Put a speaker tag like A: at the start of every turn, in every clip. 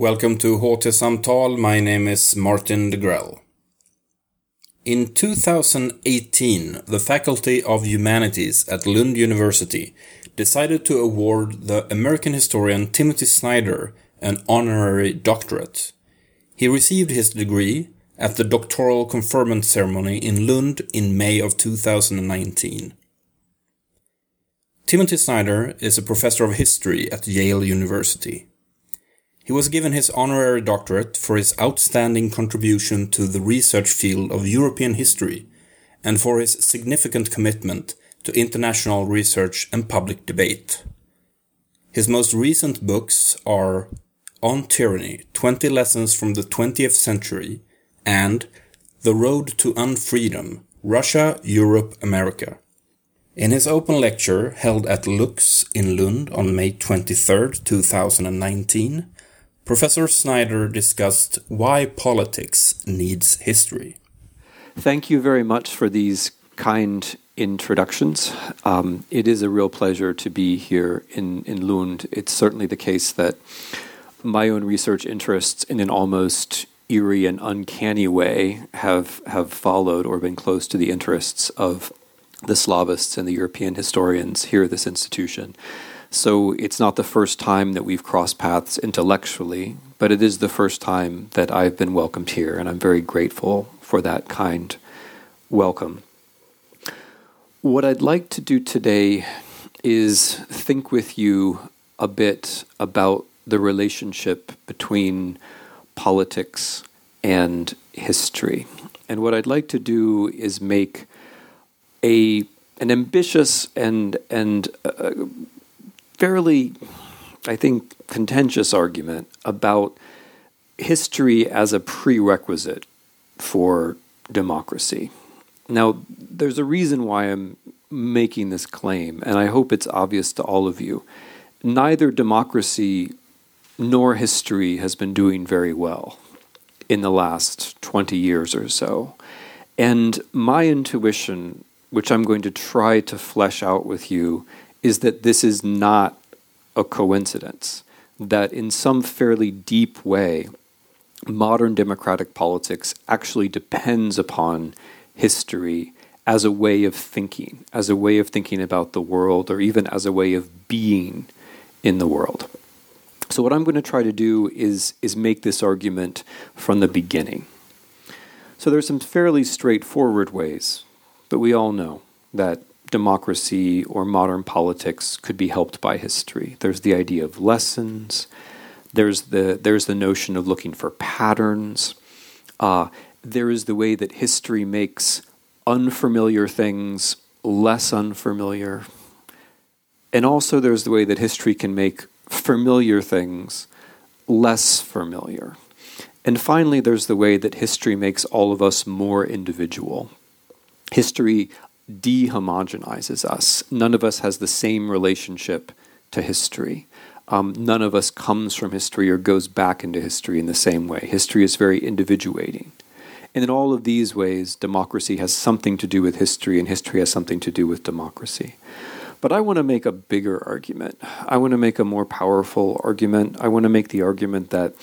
A: Welcome to HT Samtal. My name is Martin de Grell. In 2018, the Faculty of Humanities at Lund University decided to award the American historian Timothy Snyder an honorary doctorate. He received his degree at the doctoral conferment ceremony in Lund in May of 2019. Timothy Snyder is a professor of history at Yale University. He was given his honorary doctorate for his outstanding contribution to the research field of European history and for his significant commitment to international research and public debate. His most recent books are On Tyranny 20 Lessons from the 20th Century and The Road to Unfreedom Russia, Europe, America. In his open lecture held at Lux in Lund on May 23, 2019, Professor Snyder discussed why politics needs history.
B: Thank you very much for these kind introductions. Um, it is a real pleasure to be here in, in Lund. It's certainly the case that my own research interests, in an almost eerie and uncanny way, have, have followed or been close to the interests of the Slavists and the European historians here at this institution. So it's not the first time that we've crossed paths intellectually, but it is the first time that I've been welcomed here, and I'm very grateful for that kind welcome. What I'd like to do today is think with you a bit about the relationship between politics and history. And what I'd like to do is make a an ambitious and and uh, fairly, I think, contentious argument about history as a prerequisite for democracy. Now, there's a reason why I'm making this claim, and I hope it's obvious to all of you. Neither democracy nor history has been doing very well in the last 20 years or so. And my intuition, which I'm going to try to flesh out with you, is that this is not a coincidence, that in some fairly deep way, modern democratic politics actually depends upon history as a way of thinking, as a way of thinking about the world, or even as a way of being in the world. So, what I'm going to try to do is, is make this argument from the beginning. So, there's some fairly straightforward ways, but we all know that democracy or modern politics could be helped by history. There's the idea of lessons. There's the there's the notion of looking for patterns. Uh, there is the way that history makes unfamiliar things less unfamiliar, and also there's the way that history can make familiar things less familiar. And finally, there's the way that history makes all of us more individual. History dehomogenizes us. None of us has the same relationship to history. Um, none of us comes from history or goes back into history in the same way. History is very individuating. And in all of these ways, democracy has something to do with history, and history has something to do with democracy. But I want to make a bigger argument. I want to make a more powerful argument. I want to make the argument that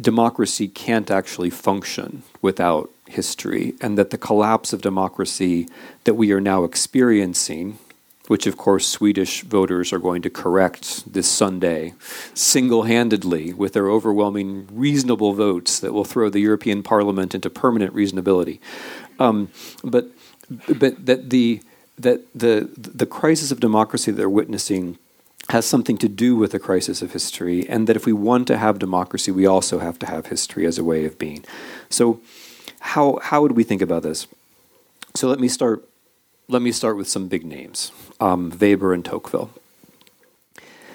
B: democracy can't actually function without history, and that the collapse of democracy that we are now experiencing, which of course Swedish voters are going to correct this Sunday single handedly with their overwhelming reasonable votes that will throw the European Parliament into permanent reasonability. Um, but but that the that the the crisis of democracy they're witnessing has something to do with the crisis of history, and that if we want to have democracy, we also have to have history as a way of being. So how how would we think about this? So let me start. Let me start with some big names: um, Weber and Tocqueville.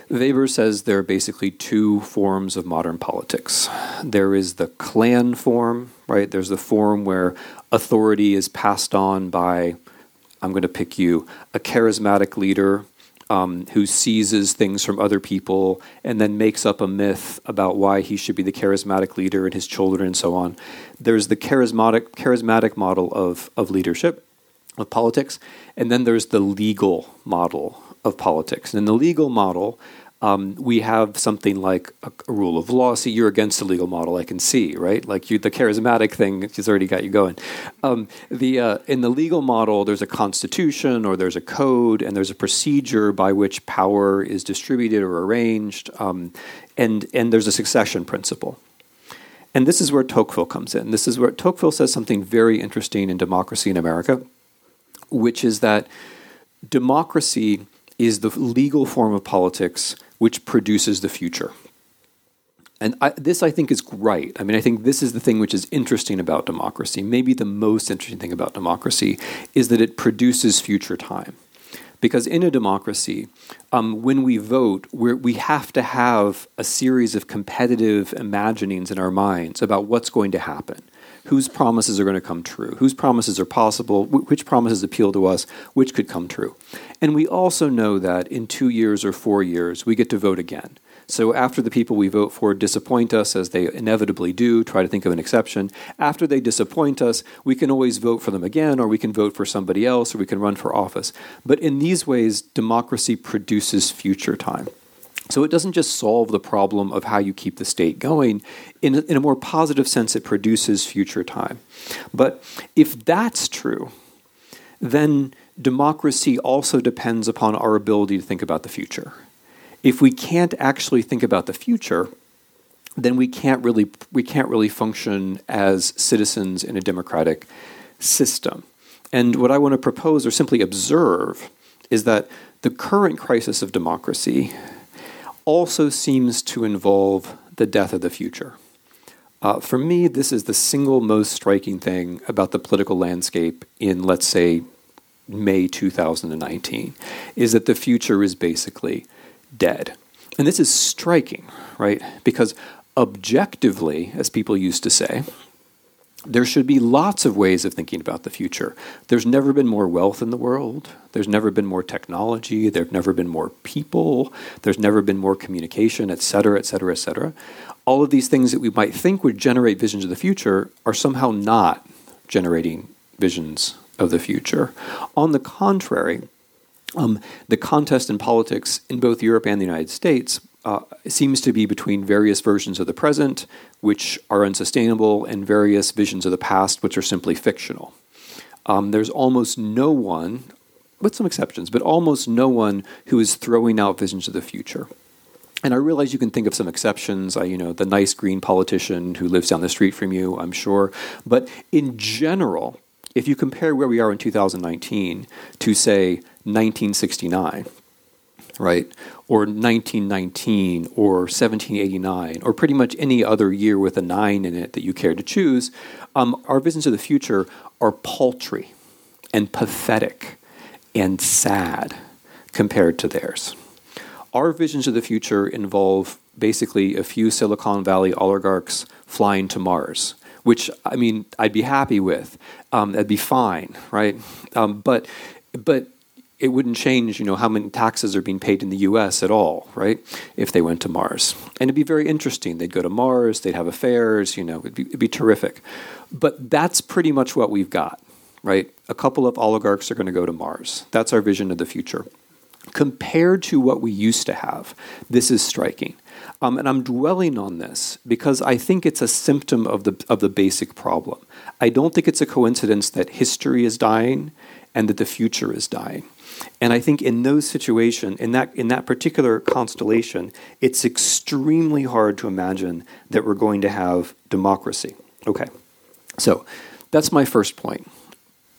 B: Weber says there are basically two forms of modern politics. There is the clan form, right? There's the form where authority is passed on by, I'm going to pick you, a charismatic leader um, who seizes things from other people and then makes up a myth about why he should be the charismatic leader and his children and so on. There's the charismatic charismatic model of of leadership, of politics, and then there's the legal model of politics. And in the legal model, Um, we have something like a, a, rule of law. See, you're against the legal model. I can see, right? Like you, the charismatic thing has already got you going. Um, the uh, in the legal model, there's a constitution or there's a code and there's a procedure by which power is distributed or arranged, um, and and there's a succession principle. And this is where Tocqueville comes in. This is where Tocqueville says something very interesting in Democracy in America, which is that democracy is the legal form of politics which produces the future. And I, this, I think, is right. I mean, I think this is the thing which is interesting about democracy. Maybe the most interesting thing about democracy is that it produces future time. Because in a democracy, um, when we vote, we have to have a series of competitive imaginings in our minds about what's going to happen whose promises are going to come true, whose promises are possible, which promises appeal to us, which could come true. And we also know that in two years or four years, we get to vote again. So after the people we vote for disappoint us, as they inevitably do, try to think of an exception, after they disappoint us, we can always vote for them again, or we can vote for somebody else, or we can run for office. But in these ways, democracy produces future time. So it doesn't just solve the problem of how you keep the state going. In a, in a more positive sense, it produces future time. But if that's true, then democracy also depends upon our ability to think about the future. If we can't actually think about the future, then we can't really we can't really function as citizens in a democratic system. And what I want to propose or simply observe is that the current crisis of democracy also seems to involve the death of the future. Uh, for me, this is the single most striking thing about the political landscape in, let's say, May 2019, is that the future is basically dead. And this is striking, right? Because objectively, as people used to say, there should be lots of ways of thinking about the future. There's never been more wealth in the world. There's never been more technology. There've never been more people. There's never been more communication, et cetera, et cetera, et cetera. All of these things that we might think would generate visions of the future are somehow not generating visions of the future. On the contrary, um, the contest in politics in both Europe and the United States uh, seems to be between various versions of the present, which are unsustainable, and various visions of the past, which are simply fictional. Um, there's almost no one, with some exceptions, but almost no one who is throwing out visions of the future. And I realize you can think of some exceptions. I, you know, the nice green politician who lives down the street from you, I'm sure. But in general, if you compare where we are in 2019 to, say, 1969, right? Or 1919 or 1789 or pretty much any other year with a nine in it that you care to choose, um, our visions of the future are paltry and pathetic and sad compared to theirs. Our visions of the future involve basically a few Silicon Valley oligarchs flying to Mars, which I mean I'd be happy with. Um, that'd be fine, right? Um, but but it wouldn't change, you know, how many taxes are being paid in the U.S. at all, right? If they went to Mars, and it'd be very interesting. They'd go to Mars, they'd have affairs, you know, it'd be, it'd be terrific. But that's pretty much what we've got, right? A couple of oligarchs are going to go to Mars. That's our vision of the future. Compared to what we used to have, this is striking. Um, and I'm dwelling on this because I think it's a symptom of the of the basic problem. I don't think it's a coincidence that history is dying and that the future is dying. And I think in those situations, in that in that particular constellation, it's extremely hard to imagine that we're going to have democracy. Okay, so that's my first point.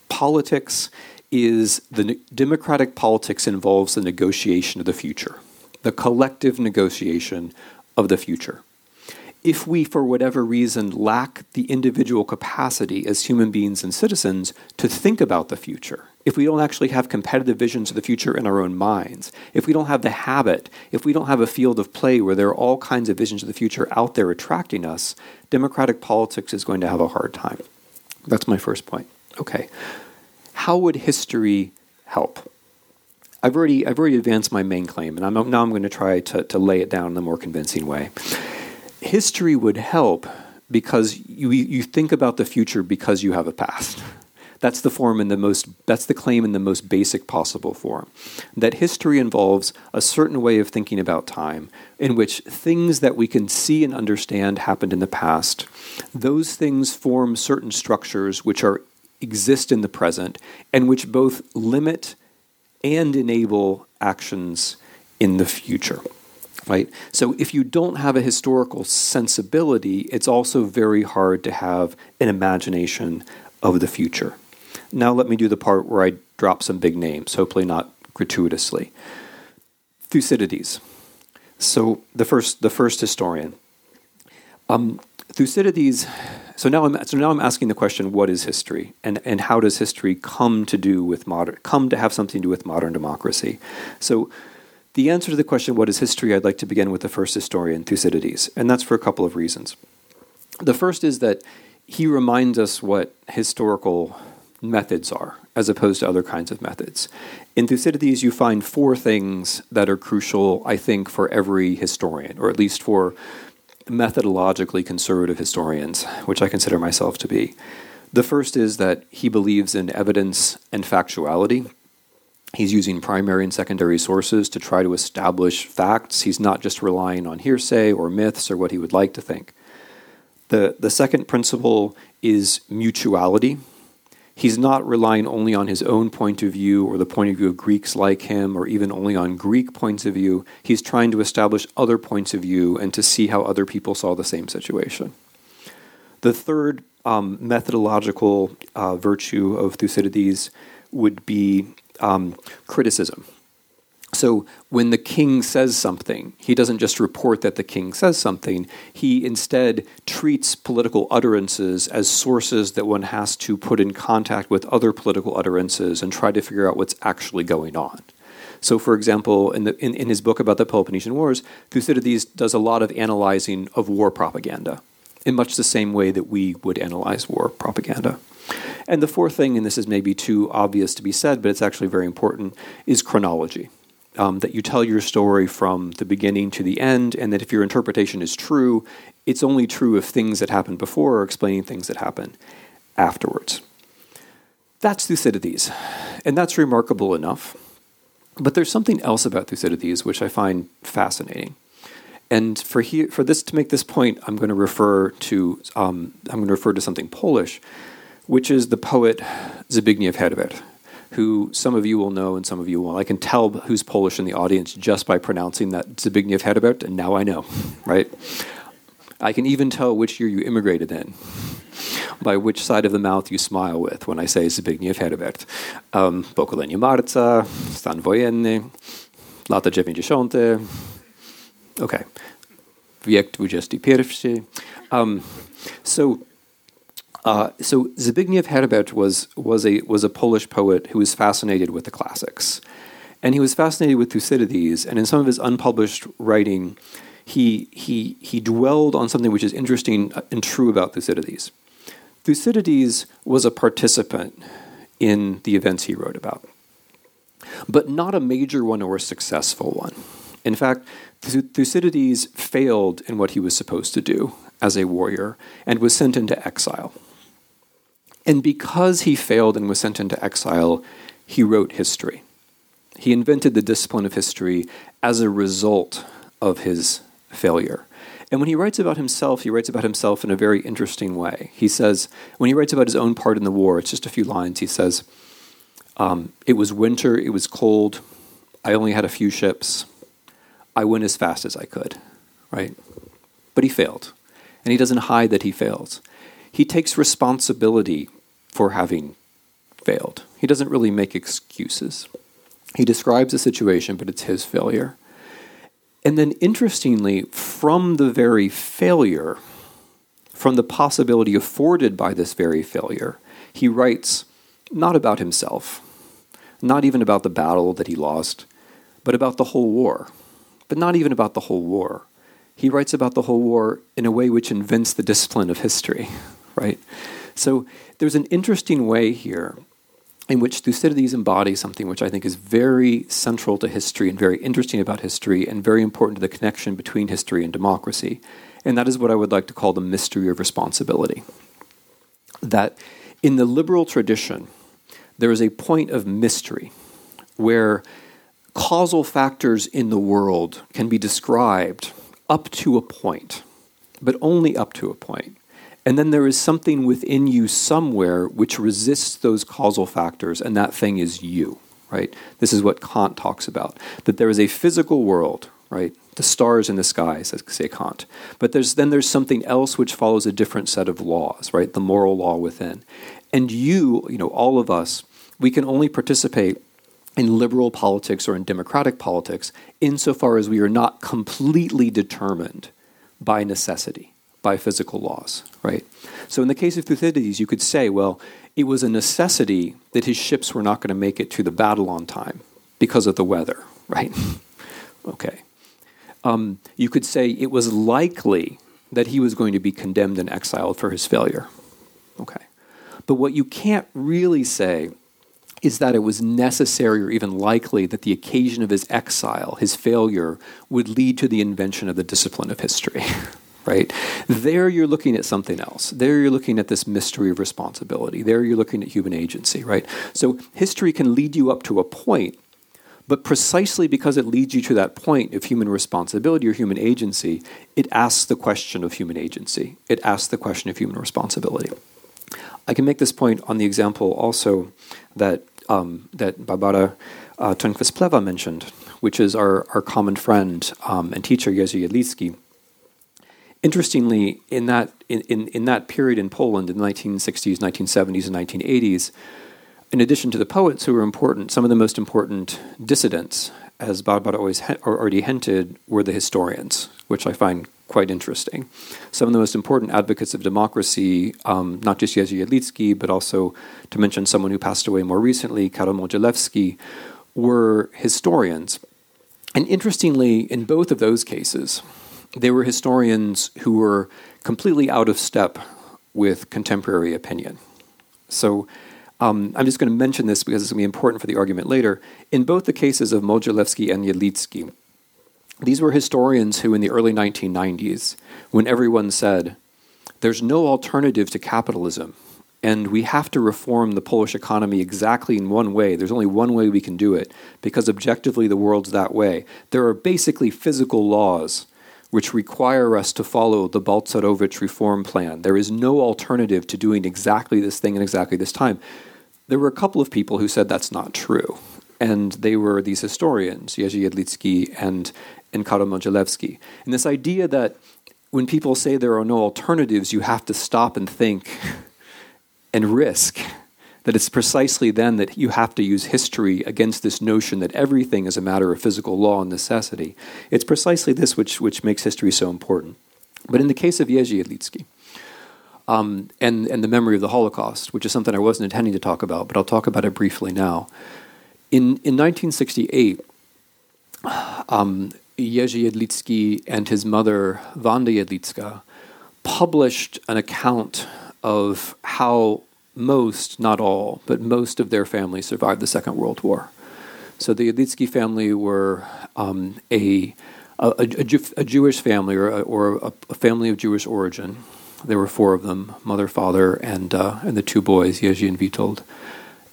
B: Politics is the democratic politics involves the negotiation of the future, the collective negotiation of the future if we, for whatever reason, lack the individual capacity as human beings and citizens to think about the future, if we don't actually have competitive visions of the future in our own minds, if we don't have the habit, if we don't have a field of play where there are all kinds of visions of the future out there attracting us, democratic politics is going to have a hard time. That's my first point. Okay. How would history help? I've already, I've already advanced my main claim, and I'm, now I'm going to try to, to lay it down in a more convincing way history would help because you, you think about the future because you have a past. That's the form in the most that's the claim in the most basic possible form. That history involves a certain way of thinking about time in which things that we can see and understand happened in the past. Those things form certain structures which are exist in the present and which both limit and enable actions in the future right? So if you don't have a historical sensibility, it's also very hard to have an imagination of the future. Now let me do the part where I drop some big names, hopefully not gratuitously. Thucydides. So the first, the first historian. Um, Thucydides. So now I'm so now I'm asking the question: What is history, and and how does history come to do with modern come to have something to do with modern democracy? So the answer to the question, what is history, I'd like to begin with the first historian, Thucydides, and that's for a couple of reasons. The first is that he reminds us what historical methods are, as opposed to other kinds of methods. In Thucydides, you find four things that are crucial, I think, for every historian, or at least for methodologically conservative historians, which I consider myself to be. The first is that he believes in evidence and factuality. He's using primary and secondary sources to try to establish facts. He's not just relying on hearsay or myths or what he would like to think. The, the second principle is mutuality. He's not relying only on his own point of view or the point of view of Greeks like him or even only on Greek points of view. He's trying to establish other points of view and to see how other people saw the same situation. The third um, methodological uh, virtue of Thucydides would be um, criticism. So when the king says something, he doesn't just report that the king says something, he instead treats political utterances as sources that one has to put in contact with other political utterances and try to figure out what's actually going on. So, for example, in, the, in, in his book about the Peloponnesian Wars, Thucydides does a lot of analyzing of war propaganda in much the same way that we would analyze war propaganda. And the fourth thing, and this is maybe too obvious to be said, but it's actually very important, is chronology. Um, that you tell your story from the beginning to the end, and that if your interpretation is true, it's only true if things that happened before are explaining things that happen afterwards. That's Thucydides, and that's remarkable enough. But there's something else about Thucydides which I find fascinating. And for here, for this to make this point, I'm going to refer to um, I'm going to refer to something Polish, which is the poet Zbigniew Herbert, who some of you will know and some of you won't. I can tell who's Polish in the audience just by pronouncing that Zbigniew Herbert, and now I know, right? I can even tell which year you immigrated in by which side of the mouth you smile with when I say Zbigniew Herbert. Um, pokolenie marca, stan wojenny, lata 90. Okay. Wiek XXI. Um, so uh, so Zbigniew Herbert was was a was a Polish poet who was fascinated with the classics, and he was fascinated with Thucydides. And in some of his unpublished writing, he he he dwelled on something which is interesting and true about Thucydides. Thucydides was a participant in the events he wrote about, but not a major one or a successful one. In fact, Thucydides failed in what he was supposed to do as a warrior and was sent into exile. And because he failed and was sent into exile, he wrote history. He invented the discipline of history as a result of his failure. And when he writes about himself, he writes about himself in a very interesting way. He says, when he writes about his own part in the war, it's just a few lines. He says, um, It was winter, it was cold, I only had a few ships. I went as fast as I could, right? But he failed. And he doesn't hide that he fails he takes responsibility for having failed. He doesn't really make excuses. He describes the situation, but it's his failure. And then, interestingly, from the very failure, from the possibility afforded by this very failure, he writes not about himself, not even about the battle that he lost, but about the whole war. But not even about the whole war. He writes about the whole war in a way which invents the discipline of history, right? So there's an interesting way here in which Thucydides embodies something which I think is very central to history and very interesting about history and very important to the connection between history and democracy. And that is what I would like to call the mystery of responsibility. That in the liberal tradition, there is a point of mystery where causal factors in the world can be described up to a point, but only up to a point. And then there is something within you somewhere which resists those causal factors, and that thing is you, right? This is what Kant talks about that there is a physical world, right? The stars in the sky, says say Kant. But there's, then there's something else which follows a different set of laws, right? The moral law within. And you, you know, all of us, we can only participate in liberal politics or in democratic politics insofar as we are not completely determined by necessity, by physical laws, right? So in the case of Thucydides, you could say, well, it was a necessity that his ships were not going to make it to the battle on time because of the weather, right? okay. Um, you could say it was likely that he was going to be condemned and exiled for his failure. Okay. But what you can't really say is that it was necessary or even likely that the occasion of his exile, his failure, would lead to the invention of the discipline of history. right? There you're looking at something else. There you're looking at this mystery of responsibility. There you're looking at human agency, right? So history can lead you up to a point, but precisely because it leads you to that point of human responsibility or human agency, it asks the question of human agency. It asks the question of human responsibility. I can make this point on the example also that um, that Barbara uh, Plewa mentioned, which is our, our common friend um, and teacher Jerzy Jedlicki. Interestingly, in that in, in, in that period in Poland in the 1960s, 1970s, and 1980s, in addition to the poets who were important, some of the most important dissidents, as Barbara always already hinted, were the historians, which I find quite interesting. Some of the most important advocates of democracy, um, not just Jerzy Jedlicki, but also to mention someone who passed away more recently, Karol Modzelewski, were historians. And interestingly, in both of those cases, they were historians who were completely out of step with contemporary opinion. So um, I'm just going to mention this because it's going to be important for the argument later. In both the cases of Modzelewski and Jedlicki, these were historians who, in the early 1990s, when everyone said, there's no alternative to capitalism, and we have to reform the Polish economy exactly in one way. There's only one way we can do it, because objectively the world's that way. There are basically physical laws which require us to follow the Balcerowicz reform plan. There is no alternative to doing exactly this thing in exactly this time. There were a couple of people who said that's not true. And they were these historians, Jerzy Jedlicki and and Karol Modzelewski. And this idea that when people say there are no alternatives, you have to stop and think and risk. That it's precisely then that you have to use history against this notion that everything is a matter of physical law and necessity. It's precisely this which, which makes history so important. But in the case of Jerzy Jedlicki, um, and, and the memory of the Holocaust, which is something I wasn't intending to talk about, but I'll talk about it briefly now. In, in 1968, um, Jerzy Jedlicki and his mother, Wanda Jedlicka, published an account of how most, not all, but most of their family survived the Second World War. So the Jedlicki family were um, a, a, a, a, Jewish family or, a, or a, family of Jewish origin. There were four of them mother, father, and, uh, and the two boys, Jerzy and Witold.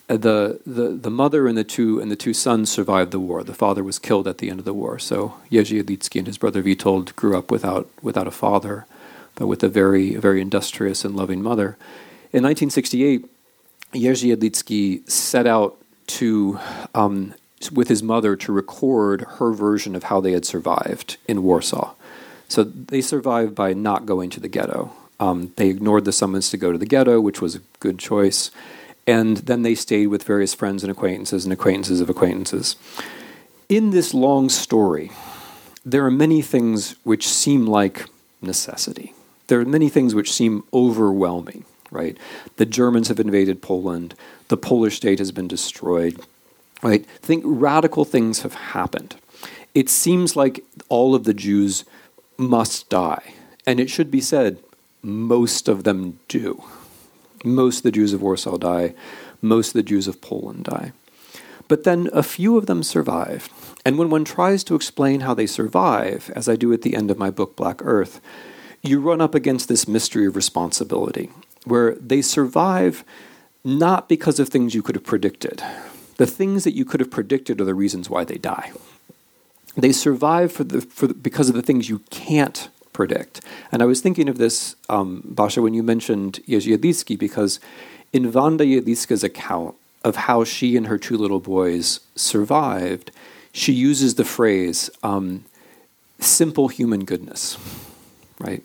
B: Uh, the, the, the mother and the two and the two sons survived the war. The father was killed at the end of the war. So Jerzy Jedlicki and his brother Witold grew up without without a father, but with a very very industrious and loving mother. In 1968, Jerzy Jedlicki set out to um, with his mother to record her version of how they had survived in Warsaw. So they survived by not going to the ghetto. Um, they ignored the summons to go to the ghetto, which was a good choice and then they stayed with various friends and acquaintances and acquaintances of acquaintances. In this long story, there are many things which seem like necessity. There are many things which seem overwhelming, right? The Germans have invaded Poland, the Polish state has been destroyed, right? Think radical things have happened. It seems like all of the Jews must die. And it should be said, most of them do. Most of the Jews of Warsaw die. Most of the Jews of Poland die. But then a few of them survive. And when one tries to explain how they survive, as I do at the end of my book, Black Earth, you run up against this mystery of responsibility, where they survive not because of things you could have predicted. The things that you could have predicted are the reasons why they die. They survive for the, for the, because of the things you can't predict. And I was thinking of this, um, Basha, when you mentioned Jedlicki, because in Wanda Jedlicka's account of how she and her two little boys survived, she uses the phrase um, simple human goodness, right?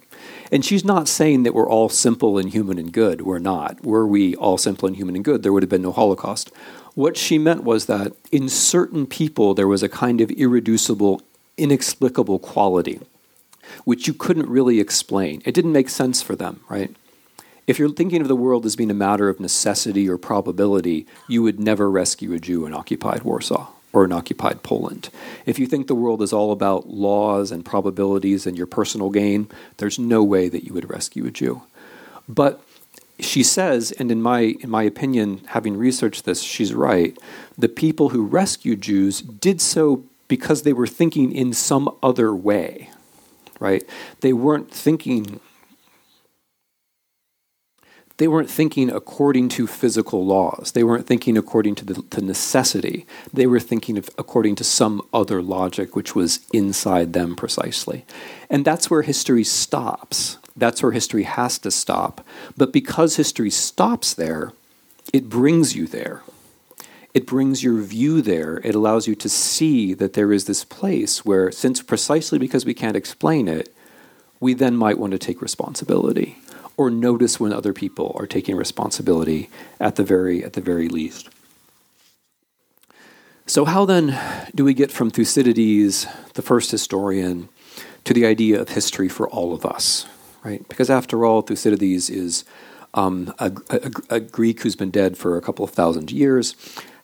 B: And she's not saying that we're all simple and human and good. We're not. Were we all simple and human and good, there would have been no Holocaust. What she meant was that in certain people, there was a kind of irreducible, inexplicable quality, which you couldn't really explain. It didn't make sense for them, right? If you're thinking of the world as being a matter of necessity or probability, you would never rescue a Jew in occupied Warsaw or in occupied Poland. If you think the world is all about laws and probabilities and your personal gain, there's no way that you would rescue a Jew. But she says, and in my in my opinion, having researched this, she's right. The people who rescued Jews did so because they were thinking in some other way, right? They weren't thinking they weren't thinking according to physical laws. They weren't thinking according to the to necessity. They were thinking of according to some other logic which was inside them precisely. And that's where history stops. That's where history has to stop. But because history stops there, it brings you there. It brings your view there. It allows you to see that there is this place where, since precisely because we can't explain it, we then might want to take responsibility or notice when other people are taking responsibility at the very at the very least. So how then do we get from Thucydides, the first historian, to the idea of history for all of us? right? Because after all, Thucydides is um, a, a, a, Greek who's been dead for a couple of thousand years.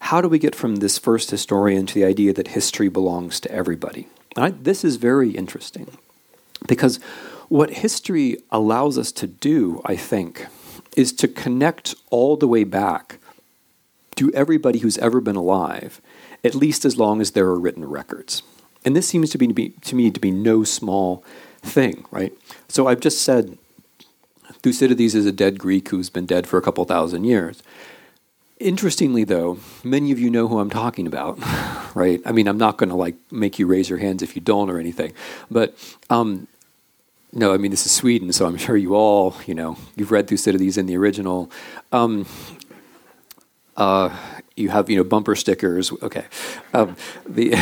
B: How do we get from this first historian to the idea that history belongs to everybody? this is very interesting because what history allows us to do, I think, is to connect all the way back to everybody who's ever been alive, at least as long as there are written records. And this seems to be, to, me to be no small thing, right? So I've just said Thucydides is a dead Greek who's been dead for a couple thousand years. Interestingly, though, many of you know who I'm talking about, right? I mean, I'm not going to like make you raise your hands if you don't or anything, but um, no, I mean this is Sweden, so I'm sure you all, you know, you've read Thucydides in the original. Um, uh, you have, you know, bumper stickers. Okay, um, the,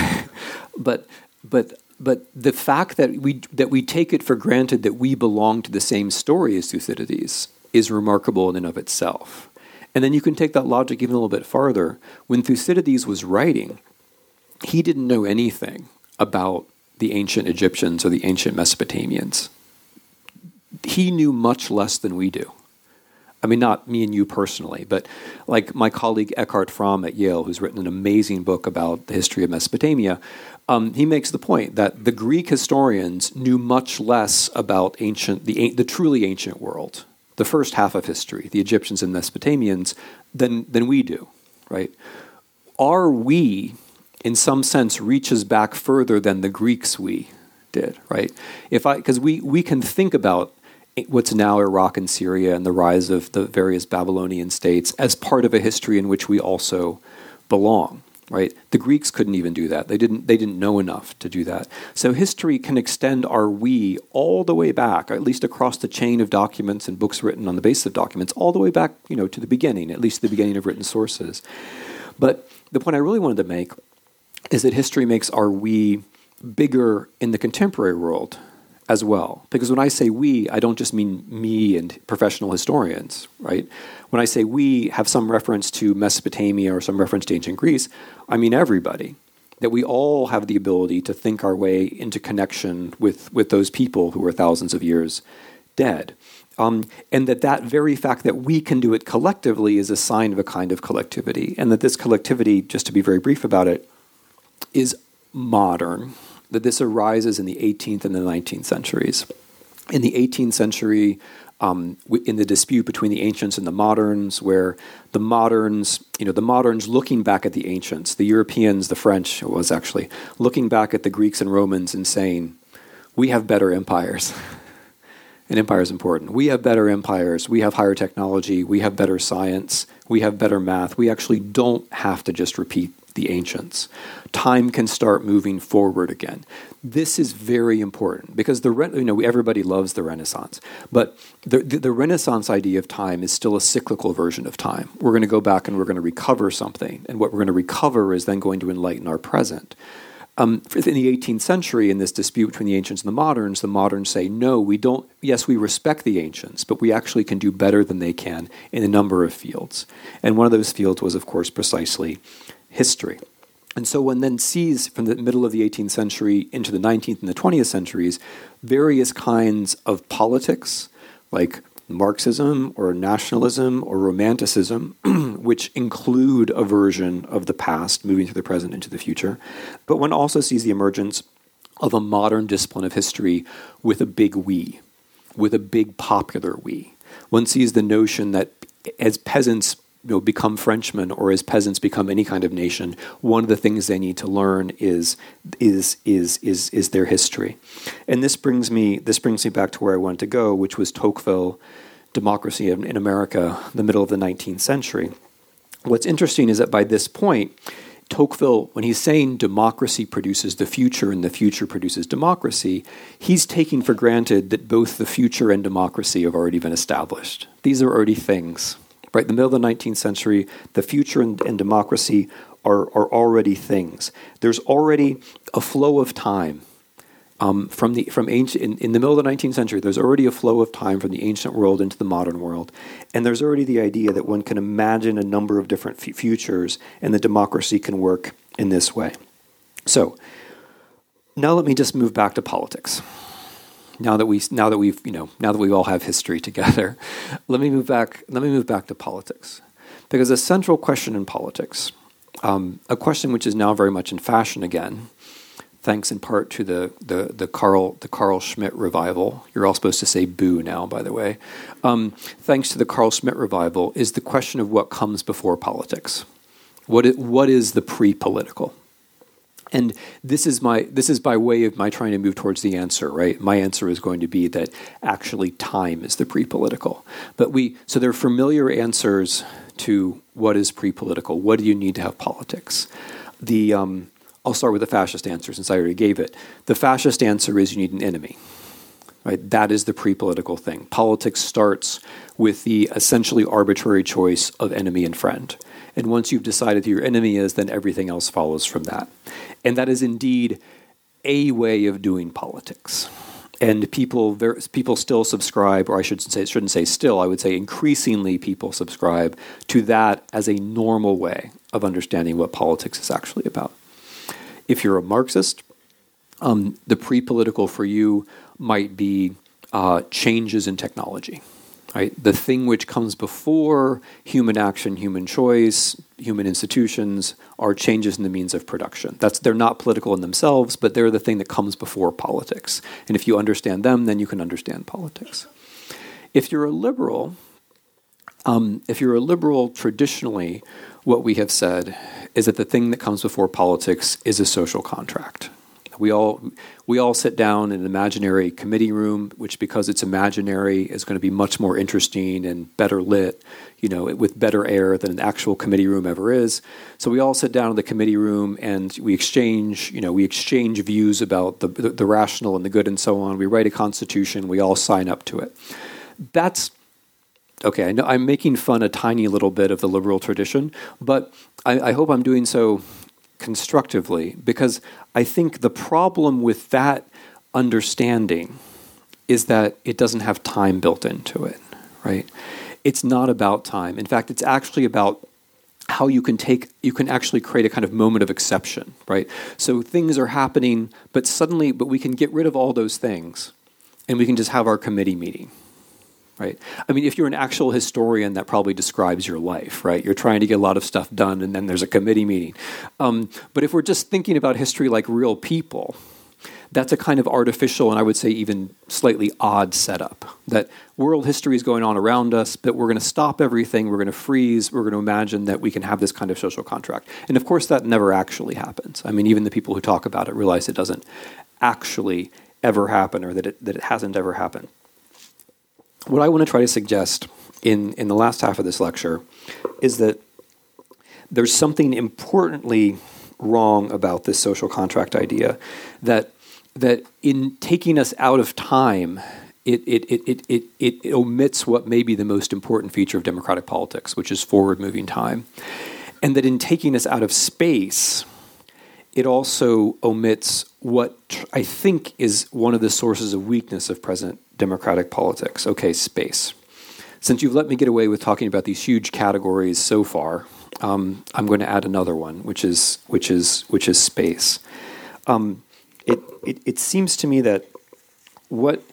B: but but but the fact that we that we take it for granted that we belong to the same story as Thucydides is remarkable in and of itself. And then you can take that logic even a little bit farther. When Thucydides was writing, he didn't know anything about the ancient Egyptians or the ancient Mesopotamians. He knew much less than we do. I mean, not me and you personally, but like my colleague Eckart Frahm at Yale, who's written an amazing book about the history of Mesopotamia, um, he makes the point that the Greek historians knew much less about ancient, the, the truly ancient world, the first half of history, the Egyptians and Mesopotamians, than, than we do, right? Our we, in some sense, reaches back further than the Greeks we did, right? If I, because we, we can think about what's now Iraq and Syria and the rise of the various Babylonian states as part of a history in which we also belong right? The greeks couldn't even do that. They didn't they didn't know enough to do that. So history can extend our we all the way back at least across the chain of documents and books written on the basis of documents all the way back you know to the beginning at least the beginning of written sources. But the point i really wanted to make is that history makes our we bigger in the contemporary world as well. Because when I say we, I don't just mean me and professional historians, right? When I say we have some reference to Mesopotamia or some reference to ancient Greece, I mean everybody. That we all have the ability to think our way into connection with, with those people who are thousands of years dead. Um, and that that very fact that we can do it collectively is a sign of a kind of collectivity. And that this collectivity, just to be very brief about it, is modern that this arises in the 18th and the 19th centuries. In the 18th century, um, in the dispute between the ancients and the moderns, where the moderns, you know, the moderns looking back at the ancients, the Europeans, the French was actually looking back at the Greeks and Romans and saying, "We have better empires." An empire is important. We have better empires. We have higher technology. We have better science. We have better math. We actually don't have to just repeat the ancients. Time can start moving forward again. This is very important because the you know everybody loves the Renaissance, but the, the, the Renaissance idea of time is still a cyclical version of time. We're going to go back and we're going to recover something, and what we're going to recover is then going to enlighten our present. Um, in the 18th century, in this dispute between the ancients and the moderns, the moderns say, no, we don't, yes, we respect the ancients, but we actually can do better than they can in a number of fields. And one of those fields was, of course, precisely history. And so one then sees from the middle of the 18th century into the 19th and the 20th centuries various kinds of politics, like Marxism or nationalism or romanticism, which include a version of the past moving through the present into the future. But one also sees the emergence of a modern discipline of history with a big we, with a big popular we. One sees the notion that as peasants you know, become Frenchmen or as peasants become any kind of nation, one of the things they need to learn is is is is is their history. And this brings me this brings me back to where I wanted to go, which was Tocqueville, democracy in, in America, the middle of the 19th century. What's interesting is that by this point, Tocqueville, when he's saying democracy produces the future and the future produces democracy, he's taking for granted that both the future and democracy have already been established. These are already things. Right, the middle of the 19th century, the future and, and democracy are, are already things. There's already a flow of time um, from the from ancient in, in, the middle of the 19th century. There's already a flow of time from the ancient world into the modern world, and there's already the idea that one can imagine a number of different f- futures, and that democracy can work in this way. So, now let me just move back to politics now that we now that we've you know now that we all have history together, let me move back. Let me move back to politics, because a central question in politics, um, a question which is now very much in fashion again, thanks in part to the the the Carl the Carl Schmitt revival. You're all supposed to say "boo" now, by the way. Um, thanks to the Carl Schmitt revival, is the question of what comes before politics. What it, what is the pre-political? And this is my this is by way of my trying to move towards the answer, right? My answer is going to be that actually time is the pre-political. But we so there are familiar answers to what is pre-political. What do you need to have politics? The um, I'll start with the fascist answer since I already gave it. The fascist answer is you need an enemy. Right? That is the pre-political thing. Politics starts with the essentially arbitrary choice of enemy and friend. And once you've decided who your enemy is, then everything else follows from that. And that is indeed a way of doing politics. And people, people still subscribe, or I should say, shouldn't say still. I would say increasingly people subscribe to that as a normal way of understanding what politics is actually about. If you're a Marxist, um, the pre-political for you might be uh, changes in technology right? The thing which comes before human action, human choice, human institutions are changes in the means of production. That's they're not political in themselves, but they're the thing that comes before politics. And if you understand them, then you can understand politics. If you're a liberal, um, if you're a liberal, traditionally, what we have said is that the thing that comes before politics is a social contract. We all we all sit down in an imaginary committee room, which because it's imaginary is going to be much more interesting and better lit, you know, with better air than an actual committee room ever is. So we all sit down in the committee room and we exchange, you know, we exchange views about the the, the rational and the good and so on. We write a constitution. We all sign up to it. That's okay. I know I'm making fun a tiny little bit of the liberal tradition, but I, I hope I'm doing so constructively because I think the problem with that understanding is that it doesn't have time built into it, right? It's not about time. In fact, it's actually about how you can take you can actually create a kind of moment of exception, right? So things are happening, but suddenly but we can get rid of all those things and we can just have our committee meeting right? I mean, if you're an actual historian, that probably describes your life, right? You're trying to get a lot of stuff done, and then there's a committee meeting. Um, but if we're just thinking about history like real people, that's a kind of artificial and I would say even slightly odd setup. That world history is going on around us, but we're going to stop everything, we're going to freeze, we're going to imagine that we can have this kind of social contract. And of course, that never actually happens. I mean, even the people who talk about it realize it doesn't actually ever happen or that it, that it hasn't ever happened. What I want to try to suggest in, in the last half of this lecture is that there's something importantly wrong about this social contract idea that that in taking us out of time it, it, it, it, it, it omits what may be the most important feature of democratic politics, which is forward moving time. And that in taking us out of space, it also omits what I think is one of the sources of weakness of present democratic politics. Okay, space. Since you've let me get away with talking about these huge categories so far, um, I'm going to add another one, which is which is which is space. Um, it, it it seems to me that what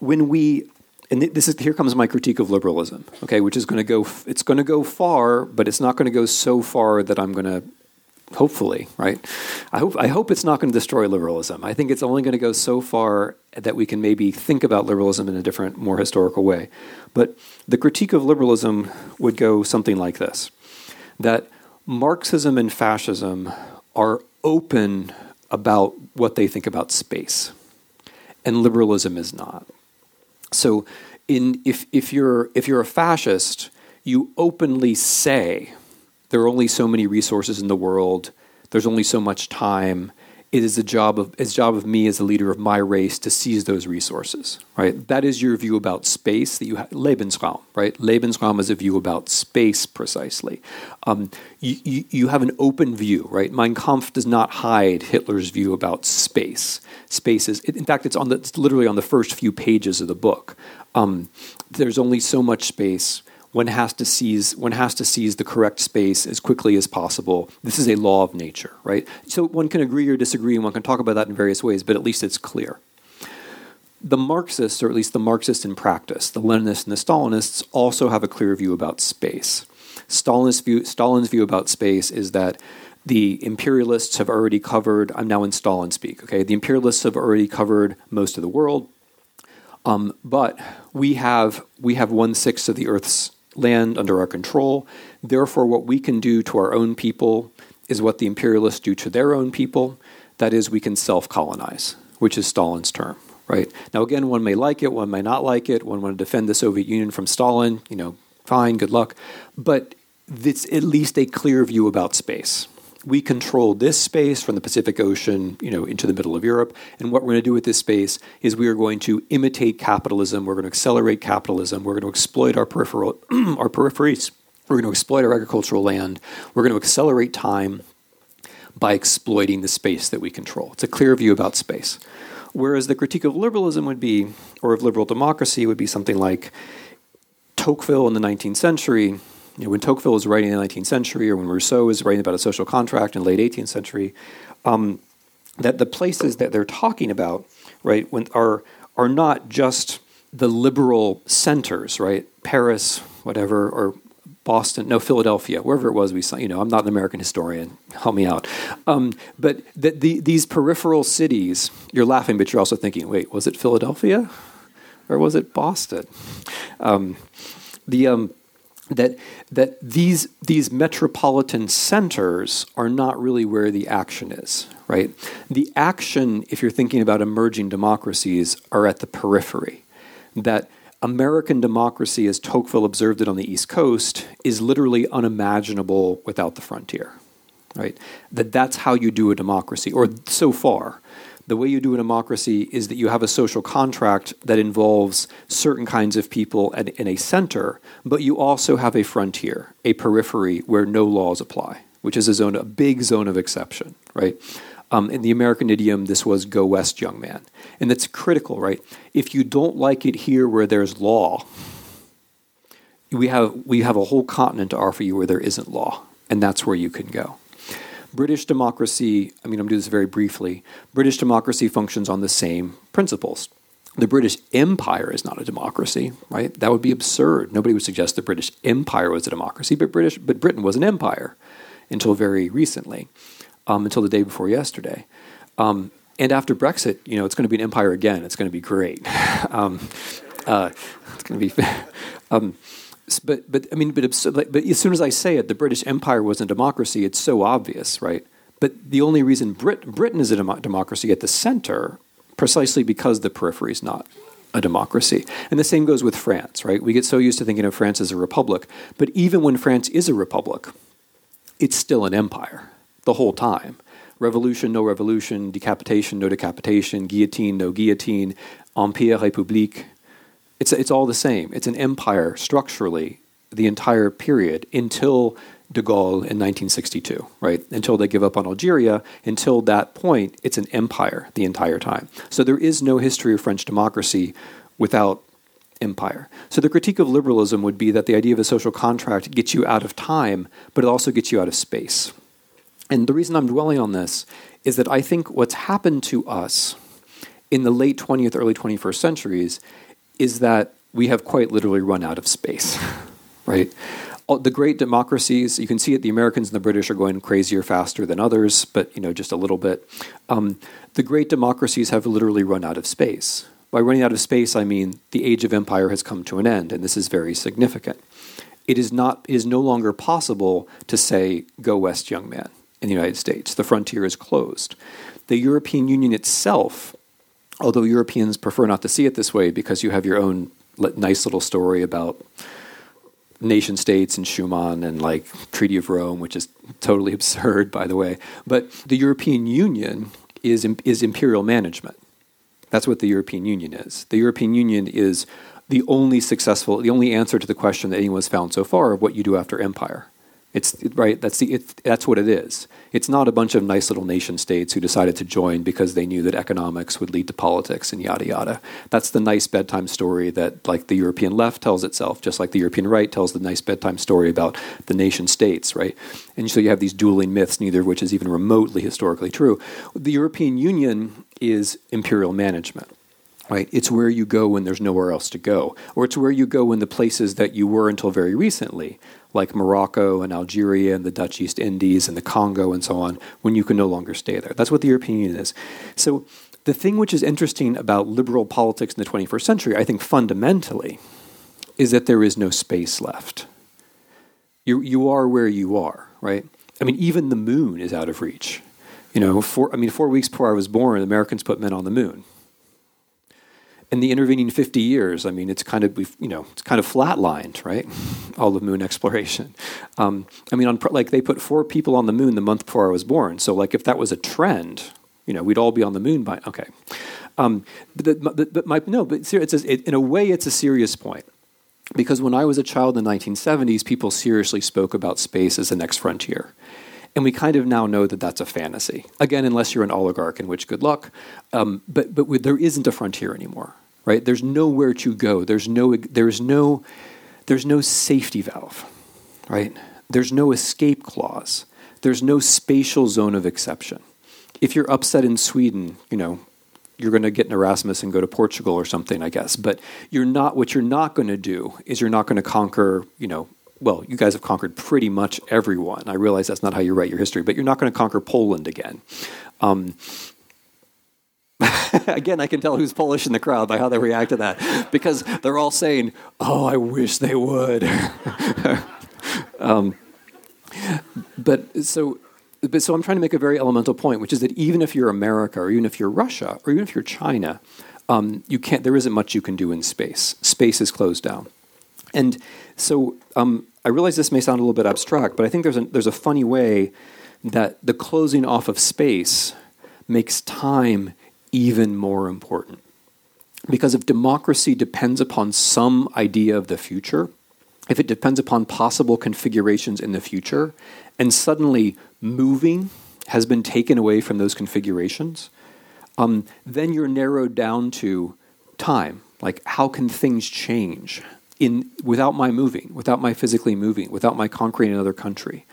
B: when we and this is here comes my critique of liberalism, okay, which is going to go it's going to go far, but it's not going to go so far that I'm going to hopefully, right? I hope I hope it's not going to destroy liberalism. I think it's only going to go so far that we can maybe think about liberalism in a different, more historical way. But the critique of liberalism would go something like this: that Marxism and fascism are open about what they think about space, and liberalism is not. So, in if if you're if you're a fascist, you openly say there are only so many resources in the world. There's only so much time. It is the job of it's job of me as a leader of my race to seize those resources. Right. That is your view about space. That you have Lebensraum. Right. Lebensraum is a view about space precisely. Um, you, you, you have an open view. Right. Mein Kampf does not hide Hitler's view about space. Space is in fact it's on the it's literally on the first few pages of the book. Um, there's only so much space one has to seize one has to seize the correct space as quickly as possible. This is a law of nature, right? So one can agree or disagree, and one can talk about that in various ways, but at least it's clear. The Marxists, or at least the Marxists in practice, the Leninists and the Stalinists, also have a clear view about space. Stalin's view, Stalin's view about space is that the imperialists have already covered, I'm now in Stalin speak, okay? The imperialists have already covered most of the world. Um, but we have we have one sixth of the Earth's land under our control. Therefore, what we can do to our own people is what the imperialists do to their own people. That is, we can self colonize, which is Stalin's term. Right now, again, one may like it, one may not like it. One want to defend the Soviet Union from Stalin. You know, fine, good luck. But it's at least a clear view about space we control this space from the Pacific Ocean, you know, into the middle of Europe. And what we're going to do with this space is we are going to imitate capitalism. We're going to accelerate capitalism. We're going to exploit our peripheral, our peripheries. We're going to exploit our agricultural land. We're going to accelerate time by exploiting the space that we control. It's a clear view about space. Whereas the critique of liberalism would be, or of liberal democracy, would be something like Tocqueville in the 19th century you know, when Tocqueville was writing in the 19th century, or when Rousseau was writing about a social contract in the late 18th century, um, that the places that they're talking about, right, when, are are not just the liberal centers, right? Paris, whatever, or Boston, no, Philadelphia, wherever it was. We saw, you know, I'm not an American historian. Help me out. Um, but the, the, these peripheral cities, you're laughing, but you're also thinking, wait, was it Philadelphia, or was it Boston? Um, the um, that that these these metropolitan centers are not really where the action is, right? The action, if you're thinking about emerging democracies, are at the periphery. That American democracy, as Tocqueville observed it on the East Coast, is literally unimaginable without the frontier, right? That that's how you do a democracy, or so far the way you do a democracy is that you have a social contract that involves certain kinds of people at, in a center, but you also have a frontier, a periphery where no laws apply, which is a zone, a big zone of exception, right? Um, in the American idiom, this was "Go west, young man," and that's critical, right? If you don't like it here where there's law, we have we have a whole continent to offer you where there isn't law, and that's where you can go. British democracy, I mean, I'm going to do this very briefly. British democracy functions on the same principles. The British Empire is not a democracy, right? That would be absurd. Nobody would suggest the British Empire was a democracy, but British, but Britain was an empire until very recently, um, until the day before yesterday. Um, and after Brexit, you know, it's going to be an empire again. It's going to be great. um, uh, it's going to be. But but I mean, but, but as soon as I say it, the British Empire was a democracy. It's so obvious, right? But the only reason Brit- Britain is a dem- democracy at the center, precisely because the periphery is not a democracy. And the same goes with France, right? We get so used to thinking of France as a republic, but even when France is a republic, it's still an empire the whole time. Revolution, no revolution, decapitation, no decapitation, guillotine, no guillotine, empire république. It's, it's all the same. It's an empire structurally the entire period until de Gaulle in 1962, right? Until they give up on Algeria, until that point, it's an empire the entire time. So there is no history of French democracy without empire. So the critique of liberalism would be that the idea of a social contract gets you out of time, but it also gets you out of space. And the reason I'm dwelling on this is that I think what's happened to us in the late 20th, early 21st centuries is that we have quite literally run out of space, right? the great democracies, you can see it. The Americans and the British are going crazier faster than others, but you know just a little bit. Um, the great democracies have literally run out of space. By running out of space, I mean the age of empire has come to an end, and this is very significant. It is not it is no longer possible to say "Go west, young man" in the United States. The frontier is closed. The European Union itself, although Europeans prefer not to see it this way because you have your own nice little story about nation states and Schuman and like Treaty of Rome, which is totally absurd, by the way. But the European Union is is imperial management. That's what the European Union is. The European Union is the only successful, the only answer to the question that anyone has found so far of what you do after empire. It's right. That's the. It, that's what it is. It's not a bunch of nice little nation states who decided to join because they knew that economics would lead to politics and yada yada. That's the nice bedtime story that, like the European left tells itself, just like the European right tells the nice bedtime story about the nation states, right? And so you have these dueling myths, neither of which is even remotely historically true. The European Union is imperial management. Right? It's where you go when there's nowhere else to go, or it's where you go in the places that you were until very recently, like Morocco and Algeria and the Dutch East Indies and the Congo and so on, when you can no longer stay there. That's what the European Union is. So the thing which is interesting about liberal politics in the 21st century, I think fundamentally, is that there is no space left. You, you are where you are, right? I mean, even the moon is out of reach. You know, four, I mean, four weeks before I was born, Americans put men on the moon in the intervening 50 years, I mean, it's kind of you know it's kind of flatlined, right? All of moon exploration. Um, I mean, on like they put four people on the moon the month before I was born. So like if that was a trend, you know, we'd all be on the moon by okay. Um, but, but, but, my no, but it's a, it, in a way it's a serious point because when I was a child in the 1970s, people seriously spoke about space as the next frontier. And we kind of now know that that's a fantasy. Again, unless you're an oligarch, in which good luck. Um, but but there isn't a frontier anymore right? There's nowhere to go. There's no there's no there's no safety valve, right? There's no escape clause. There's no spatial zone of exception. If you're upset in Sweden, you know, you're going to get an Erasmus and go to Portugal or something, I guess. But you're not. What you're not going to do is you're not going to conquer. You know, well, you guys have conquered pretty much everyone. I realize that's not how you write your history, but you're not going to conquer Poland again. Um, Again, I can tell who's Polish in the crowd by how they react to that, because they're all saying, "Oh, I wish they would." um, but so, but so I'm trying to make a very elemental point, which is that even if you're America, or even if you're Russia, or even if you're China, um, you can't. There isn't much you can do in space. Space is closed down, and so um, I realize this may sound a little bit abstract, but I think there's a, there's a funny way that the closing off of space makes time even more important. Because if democracy depends upon some idea of the future, if it depends upon possible configurations in the future, and suddenly moving has been taken away from those configurations, um, then you're narrowed down to time. Like, how can things change in without my moving, without my physically moving, without my conquering another country?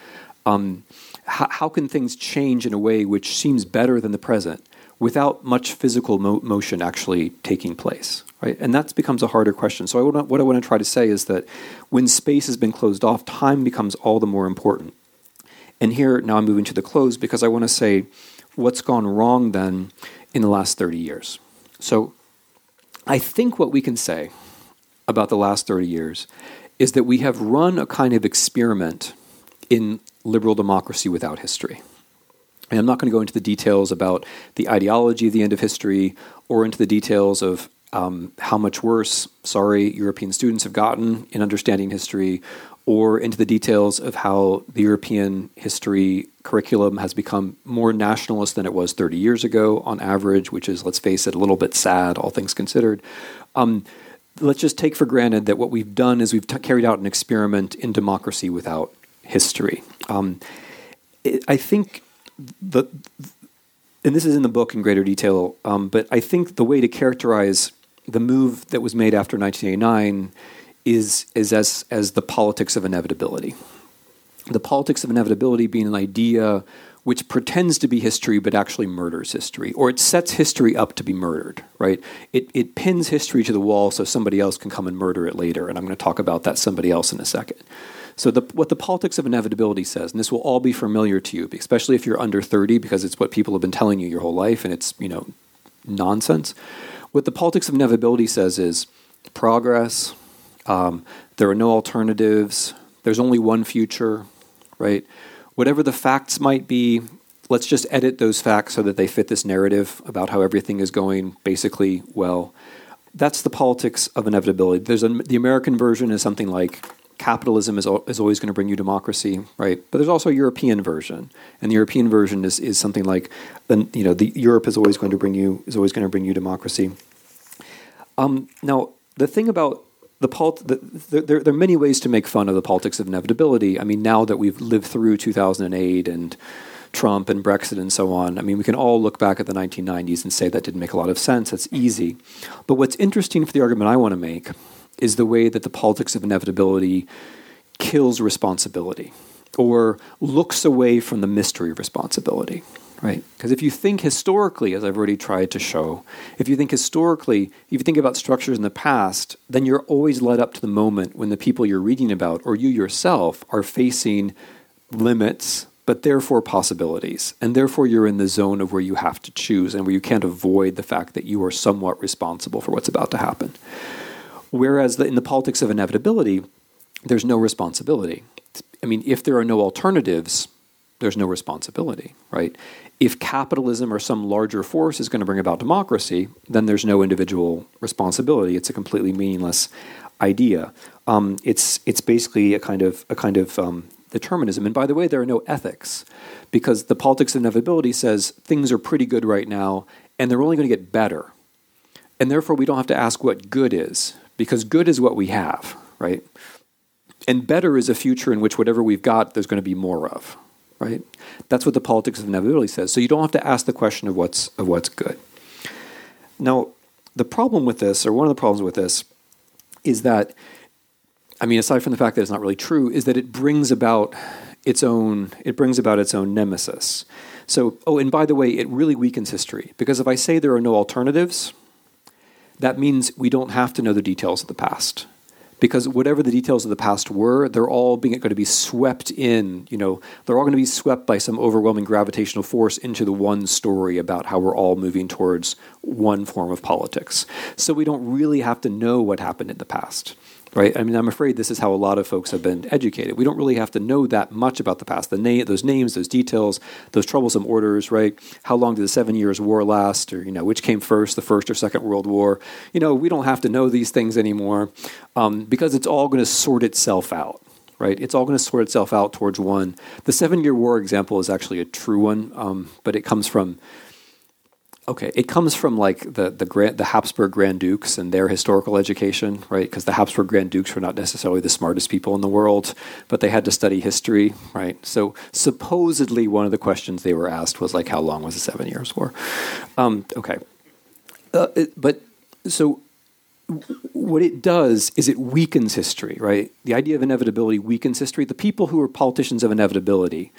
B: Um, how, how can things change in a way which seems better than the present without much physical mo- motion actually taking place, right? And that becomes a harder question. So, I wanna, what I want to try to say is that when space has been closed off, time becomes all the more important. And here, now I'm moving to the close because I want to say what's gone wrong then in the last 30 years. So, I think what we can say about the last 30 years is that we have run a kind of experiment in liberal democracy without history. And I'm not going to go into the details about the ideology of the end of history or into the details of um, how much worse, sorry, European students have gotten in understanding history, or into the details of how the European history curriculum has become more nationalist than it was 30 years ago on average, which is, let's face it, a little bit sad, all things considered. Um, let's just take for granted that what we've done is we've t- carried out an experiment in democracy without history. Um, it, I think the, and this is in the book in greater detail, um, but I think the way to characterize the move that was made after 1989 is, is as, as the politics of inevitability. The politics of inevitability being an idea which pretends to be history but actually murders history, or it sets history up to be murdered, right? It, it pins history to the wall so somebody else can come and murder it later, and I'm going to talk about that somebody else in a second. So, the, what the politics of inevitability says, and this will all be familiar to you, especially if you're under 30, because it's what people have been telling you your whole life, and it's, you know, nonsense. What the politics of inevitability says is progress, um, there are no alternatives. There's only one future, right? Whatever the facts might be, let's just edit those facts so that they fit this narrative about how everything is going basically well. That's the politics of inevitability. There's a, the American version is something like capitalism is, is always going to bring you democracy, right? But there's also a European version, and the European version is, is something like, you know, the Europe is always going to bring you is always going to bring you democracy. Um, now, the thing about the, polit- the, the there, there, are many ways to make fun of the politics of inevitability. I mean, now that we've lived through 2008 and Trump and Brexit and so on, I mean, we can all look back at the 1990s and say that didn't make a lot of sense. That's easy. But what's interesting for the argument I want to make is the way that the politics of inevitability kills responsibility or looks away from the mystery of responsibility right? Because if you think historically, as I've already tried to show, if you think historically, if you think about structures in the past, then you're always led up to the moment when the people you're reading about or you yourself are facing limits, but therefore possibilities. And therefore, you're in the zone of where you have to choose and where you can't avoid the fact that you are somewhat responsible for what's about to happen. Whereas the, in the politics of inevitability, there's no responsibility. I mean, if there are no alternatives, there's no responsibility, right? if capitalism or some larger force is going to bring about democracy, then there's no individual responsibility. It's a completely meaningless idea. Um, it's it's basically a kind of a kind of um, determinism. And by the way, there are no ethics because the politics of inevitability says things are pretty good right now, and they're only going to get better. And therefore, we don't have to ask what good is because good is what we have, right? And better is a future in which whatever we've got, there's going to be more of, right? That's what the politics of inevitability says. So you don't have to ask the question of what's of what's good. Now, the problem with this, or one of the problems with this, is that, I mean, aside from the fact that it's not really true, is that it brings about its own it brings about its own nemesis. So, oh, and by the way, it really weakens history because if I say there are no alternatives, that means we don't have to know the details of the past because whatever the details of the past were, they're all being going to be swept in. You know, they're all going to be swept by some overwhelming gravitational force into the one story about how we're all moving towards one form of politics. So we don't really have to know what happened in the past right? I mean, I'm afraid this is how a lot of folks have been educated. We don't really have to know that much about the past, the na- those names, those details, those troublesome orders, right? How long did the Seven Years' War last, or you know, which came first, the First or Second World War? You know, we don't have to know these things anymore um, because it's all going to sort itself out. Right, it's all going to sort itself out towards one. The Seven Year War example is actually a true one, um, but it comes from Okay, it comes from like the the Grand, the Habsburg Grand Dukes and their historical education, right? Because the Habsburg Grand Dukes were not necessarily the smartest people in the world, but they had to study history, right? So supposedly one of the questions they were asked was like, "How long was the Seven Years' War?" Um, okay, uh, it, but so what it does is it weakens history, right? The idea of inevitability weakens history. The people who are politicians of inevitability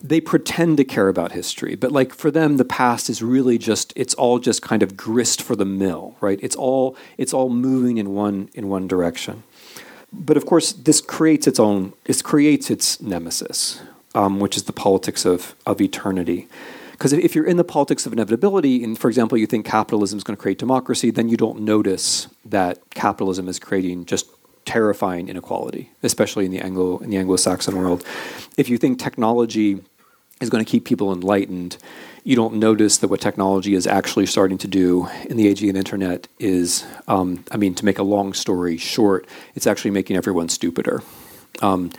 B: they pretend to care about history, but like for them, the past is really just it's all just kind of grist for the mill, right? It's all it's all moving in one in one direction. But of course, this creates its own it creates its nemesis, um, which is the politics of of eternity. Because if you're in the politics of inevitability, and for example, you think capitalism is going to create democracy, then you don't notice that capitalism is creating just terrifying inequality, especially in the Anglo in the Anglo-Saxon world. If you think technology is going to keep people enlightened, you don't notice that what technology is actually starting to do in the age of the internet is, um, I mean, to make a long story short, it's actually making everyone stupider. Um,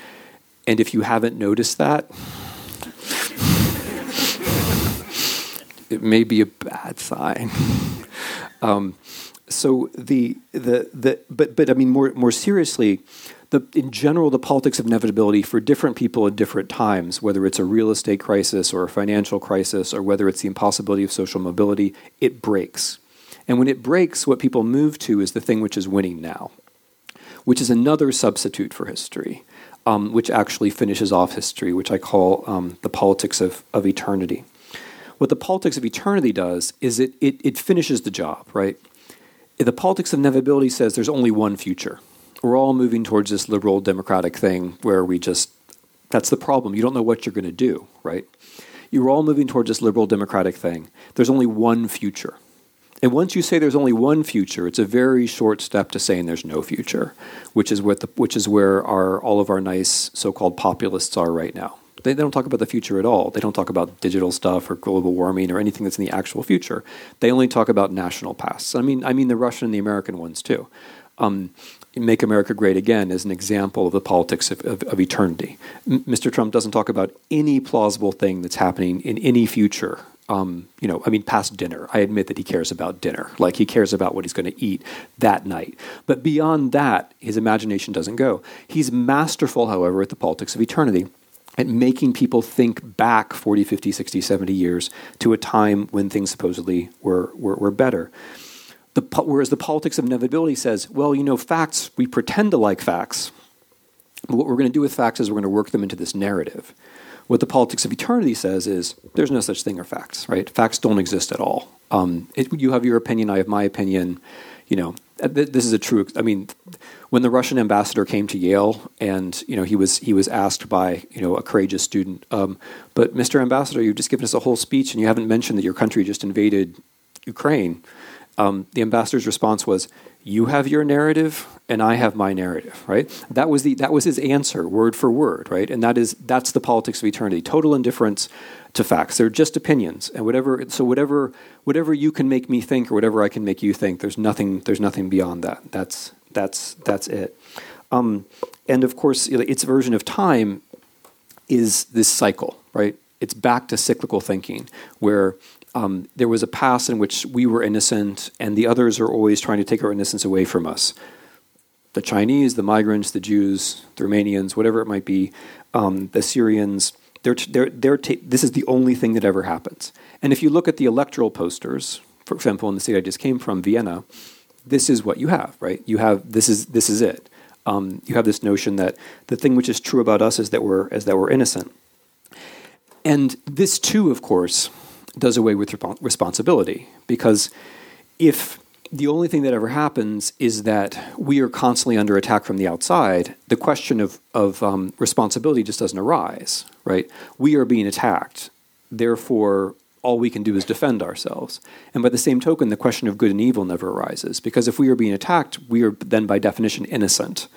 B: and if you haven't noticed that, it may be a bad sign. um, so the the the but but I mean more more seriously, the in general the politics of inevitability for different people at different times, whether it's a real estate crisis or a financial crisis or whether it's the impossibility of social mobility, it breaks. And when it breaks, what people move to is the thing which is winning now, which is another substitute for history, um, which actually finishes off history, which I call um, the politics of, of eternity. What the politics of eternity does is it, it, it finishes the job, right? The politics of inevitability says there's only one future. We're all moving towards this liberal democratic thing where we just, that's the problem. You don't know what you're going to do, right? You're all moving towards this liberal democratic thing. There's only one future. And once you say there's only one future, it's a very short step to saying there's no future, which is what the, which is where our all of our nice so-called populists are right now. They, they don't talk about the future at all. They don't talk about digital stuff or global warming or anything that's in the actual future. They only talk about national pasts. I mean, I mean the Russian and the American ones too. Um, Make America Great Again is an example of the politics of, of, of eternity. M- Mr. Trump doesn't talk about any plausible thing that's happening in any future. Um, you know, I mean, past dinner. I admit that he cares about dinner. Like he cares about what he's going to eat that night. But beyond that, his imagination doesn't go. He's masterful, however, at the politics of eternity at making people think back 40, 50, 60, 70 years to a time when things supposedly were, were, were better. The, whereas the politics of inevitability says, well, you know, facts, we pretend to like facts, but what we're going to do with facts is we're going to work them into this narrative. What the politics of eternity says is there's no such thing as facts, right? Facts don't exist at all. Um, it, you have your opinion, I have my opinion. You know, this is a true. I mean, when the Russian ambassador came to Yale, and you know he was he was asked by you know a courageous student, um, but Mr. Ambassador, you've just given us a whole speech, and you haven't mentioned that your country just invaded Ukraine. Um, the ambassador's response was, "You have your narrative, and I have my narrative." Right? That was the that was his answer, word for word. Right? And that is that's the politics of eternity: total indifference to facts. They're just opinions, and whatever. So whatever whatever you can make me think, or whatever I can make you think, there's nothing there's nothing beyond that. That's that's that's it. Um, and of course, its version of time is this cycle, right? It's back to cyclical thinking, where um, there was a past in which we were innocent, and the others are always trying to take our innocence away from us. The Chinese, the migrants, the Jews, the Romanians, whatever it might be, um, the Syrians they're, they're, they're ta- this is the only thing that ever happens. And if you look at the electoral posters, for example, in the city I just came from, Vienna, this is what you have, right? You have this is this is it. Um, you have this notion that the thing which is true about us is that we're is that we're innocent, and this too, of course, does away with responsibility because if the only thing that ever happens is that we are constantly under attack from the outside. The question of, of um, responsibility just doesn't arise, right? We are being attacked. Therefore, all we can do is defend ourselves. And by the same token, the question of good and evil never arises because if we are being attacked, we are then by definition innocent.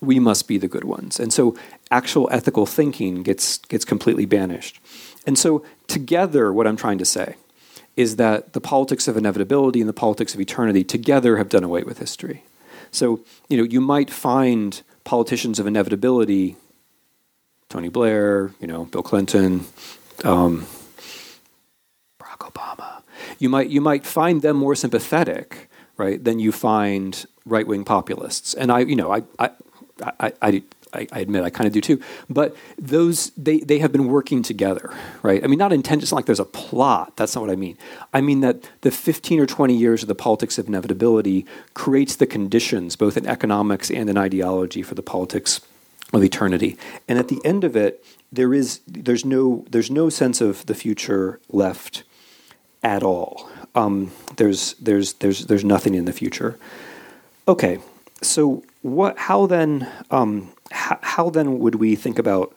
B: We must be the good ones. And so actual ethical thinking gets, gets completely banished. And so, together, what I'm trying to say is that the politics of inevitability and the politics of eternity together have done away with history. So, you know, you might find politicians of inevitability, Tony Blair, you know, Bill Clinton, um, Barack Obama. You might you might find them more sympathetic, right, than you find right wing populists. And I, you know, I, I, I, I I, I admit I kind of do too. But those they they have been working together, right? I mean, not intent. It's not like there's a plot. That's not what I mean. I mean that the 15 or 20 years of the politics of inevitability creates the conditions, both in economics and in ideology, for the politics of eternity. And at the end of it, there is there's no there's no sense of the future left at all. Um, there's there's there's there's nothing in the future. Okay, so what? How then? Um, how, how then would we think about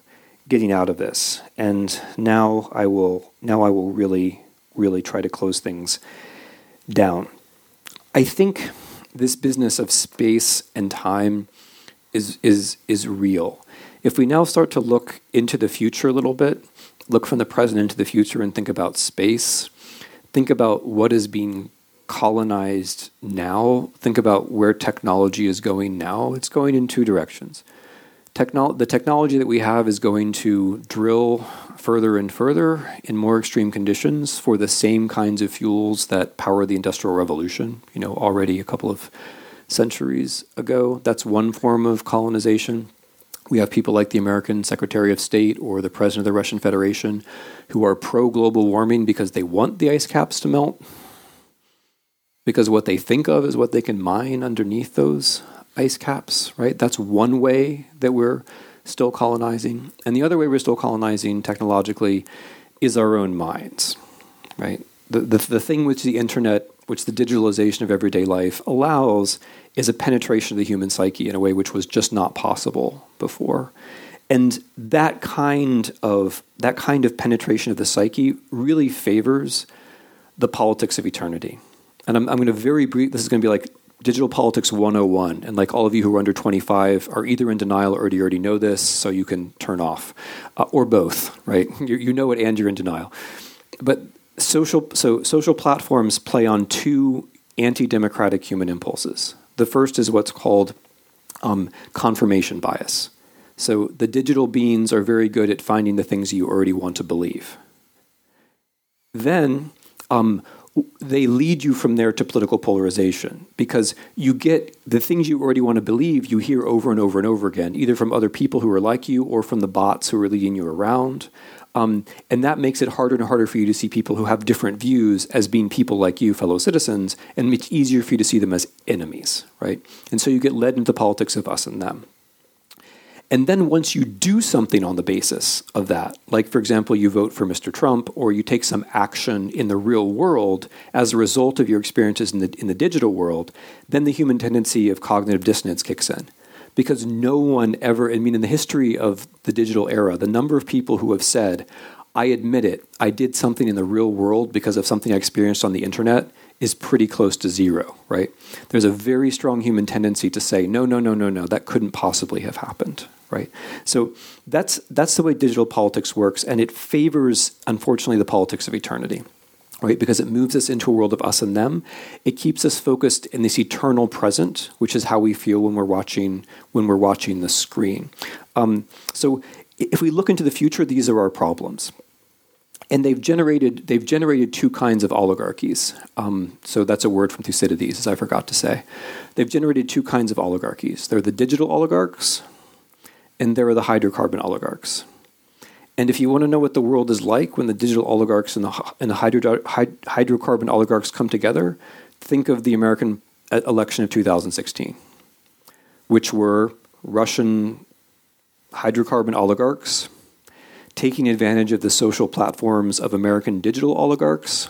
B: getting out of this? And now I will now I will really really try to close things down. I think this business of space and time is is is real. If we now start to look into the future a little bit, look from the present into the future and think about space. Think about what is being colonized now. Think about where technology is going now. It's going in two directions. The technology that we have is going to drill further and further in more extreme conditions for the same kinds of fuels that power the Industrial Revolution, you know, already a couple of centuries ago. That's one form of colonization. We have people like the American Secretary of State or the President of the Russian Federation who are pro global warming because they want the ice caps to melt, because what they think of is what they can mine underneath those ice caps, right? That's one way that we're still colonizing. And the other way we're still colonizing technologically is our own minds, right? The, the, the thing which the internet, which the digitalization of everyday life allows, is a penetration of the human psyche in a way which was just not possible before. And that kind of that kind of penetration of the psyche really favors the politics of eternity. And I'm, I'm going to very brief. This is going to be like Digital Politics 101. And like all of you who are under 25 are either in denial or you already know this, so you can turn off, uh, or both, right? You, you know it and you're in denial. But social, so social platforms play on two anti democratic human impulses. The first is what's called um, confirmation bias. So the digital beings are very good at finding the things you already want to believe. Then, um, they lead you from there to political polarization because you get the things you already want to believe you hear over and over and over again either from other people who are like you or from the bots who are leading you around. Um, and that makes it harder and harder for you to see people who have different views as being people like you fellow citizens and it's easier for you to see them as enemies right? And so you get led into the politics of us and them and then once you do something on the basis of that, like for example, you vote for Mr. Trump or you take some action in the real world as a result of your experiences in the, in the digital world, then the human tendency of cognitive dissonance kicks in. Because no one ever, I mean, in the history of the digital era, the number of people who have said, I admit it, I did something in the real world because of something I experienced on the internet is pretty close to zero, right? There's a very strong human tendency to say, no, no, no, no, no, that couldn't possibly have happened, right? So that's that's the way digital politics works, and it favors, unfortunately, the politics of eternity, right? Because it moves us into a world of us and them. It keeps us focused in this eternal present, which is how we feel when we're watching when we're watching the screen. Um, so if we look into the future, these are our problems and they've generated they've generated two kinds of oligarchies. Um, so that's a word from Thucydides, as I forgot to say. They've generated two kinds of oligarchies. There are the digital oligarchs, and there are the hydrocarbon oligarchs. And if you want to know what the world is like when the digital oligarchs and the, and the hydro, hydrocarbon oligarchs come together, think of the American uh, election of 2016, which were Russian hydrocarbon oligarchs taking advantage of the social platforms of American digital oligarchs,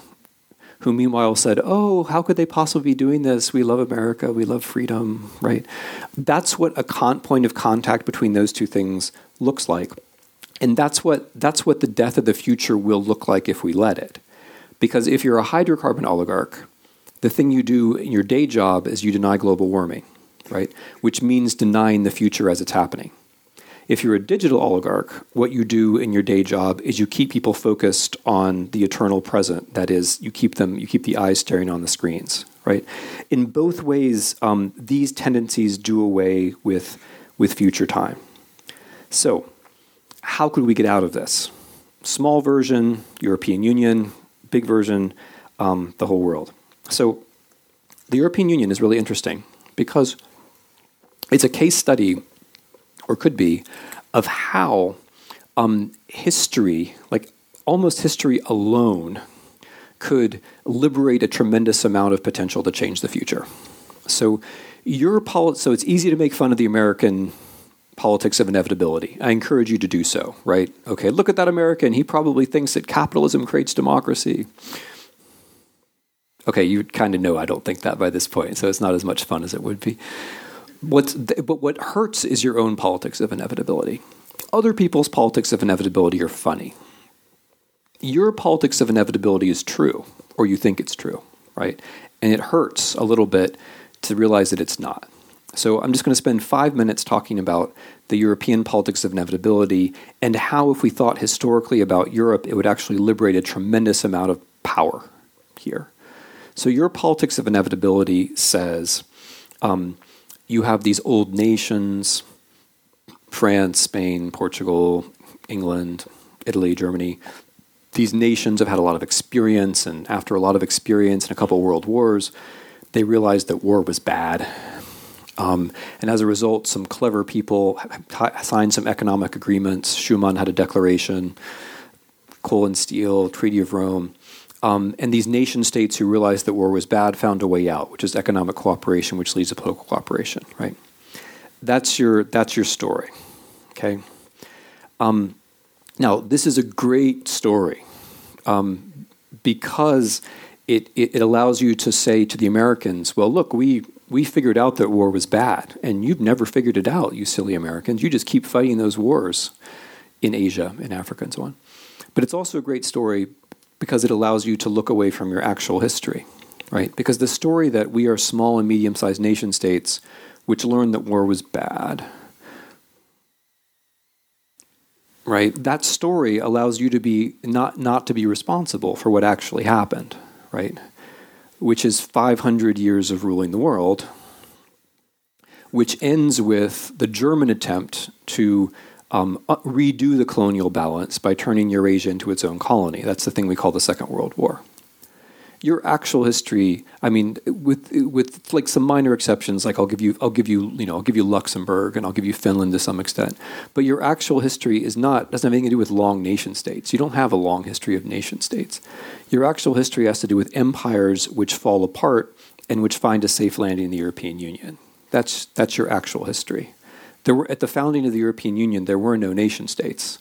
B: who meanwhile said, Oh, how could they possibly be doing this? We love America, we love freedom, right? That's what a con- point of contact between those two things looks like. And that's what, that's what the death of the future will look like if we let it. Because if you're a hydrocarbon oligarch, the thing you do in your day job is you deny global warming, right? Which means denying the future as it's happening. If you're a digital oligarch, what you do in your day job is you keep people focused on the eternal present. That is, you keep them, you keep the eyes staring on the screens, right? In both ways, um, these tendencies do away with with future time. So, how could we get out of this? Small version, European Union. Big version, um, the whole world. So, the European Union is really interesting because it's a case study or could be, of how um, history, like almost history alone, could liberate a tremendous amount of potential to change the future. So, your poli- so it's easy to make fun of the American politics of inevitability. I encourage you to do so, right? Okay, look at that American. He probably thinks that capitalism creates democracy. Okay, you kind of know I don't think that by this point, so it's not as much fun as it would be. What's th- but what hurts is your own politics of inevitability. Other people's politics of inevitability are funny. Your politics of inevitability is true, or you think it's true, right? And it hurts a little bit to realize that it's not. So I'm just going to spend five minutes talking about the European politics of inevitability and how, if we thought historically about Europe, it would actually liberate a tremendous amount of power here. So your politics of inevitability says um, you have these old nations France, Spain, Portugal, England, Italy, Germany. These nations have had a lot of experience, and after a lot of experience and a couple world wars, they realized that war was bad. Um, and as a result, some clever people signed some economic agreements. Schuman had a declaration, coal and steel, Treaty of Rome. Um, and these nation states who realized that war was bad found a way out, which is economic cooperation, which leads to political cooperation, right? That's your, that's your story, okay? Um, now, this is a great story um, because it, it, it allows you to say to the Americans, well, look, we, we figured out that war was bad, and you've never figured it out, you silly Americans. You just keep fighting those wars in Asia, in Africa, and so on. But it's also a great story because it allows you to look away from your actual history, right? Because the story that we are small and medium sized nation states which learned that war was bad, right? That story allows you to be not, not to be responsible for what actually happened, right? Which is 500 years of ruling the world, which ends with the German attempt to um, uh, redo the colonial balance by turning Eurasia into its own colony. That's the thing we call the Second World War. Your actual history, I mean, with with like some minor exceptions, like I'll give you, I'll give you, you know, I'll give you Luxembourg and I'll give you Finland to some extent, but your actual history is not doesn't have anything to do with long nation states. You don't have a long history of nation states. Your actual history has to do with empires which fall apart and which find a safe landing in the European Union. That's that's your actual history. There were, at the founding of the European Union, there were no nation states.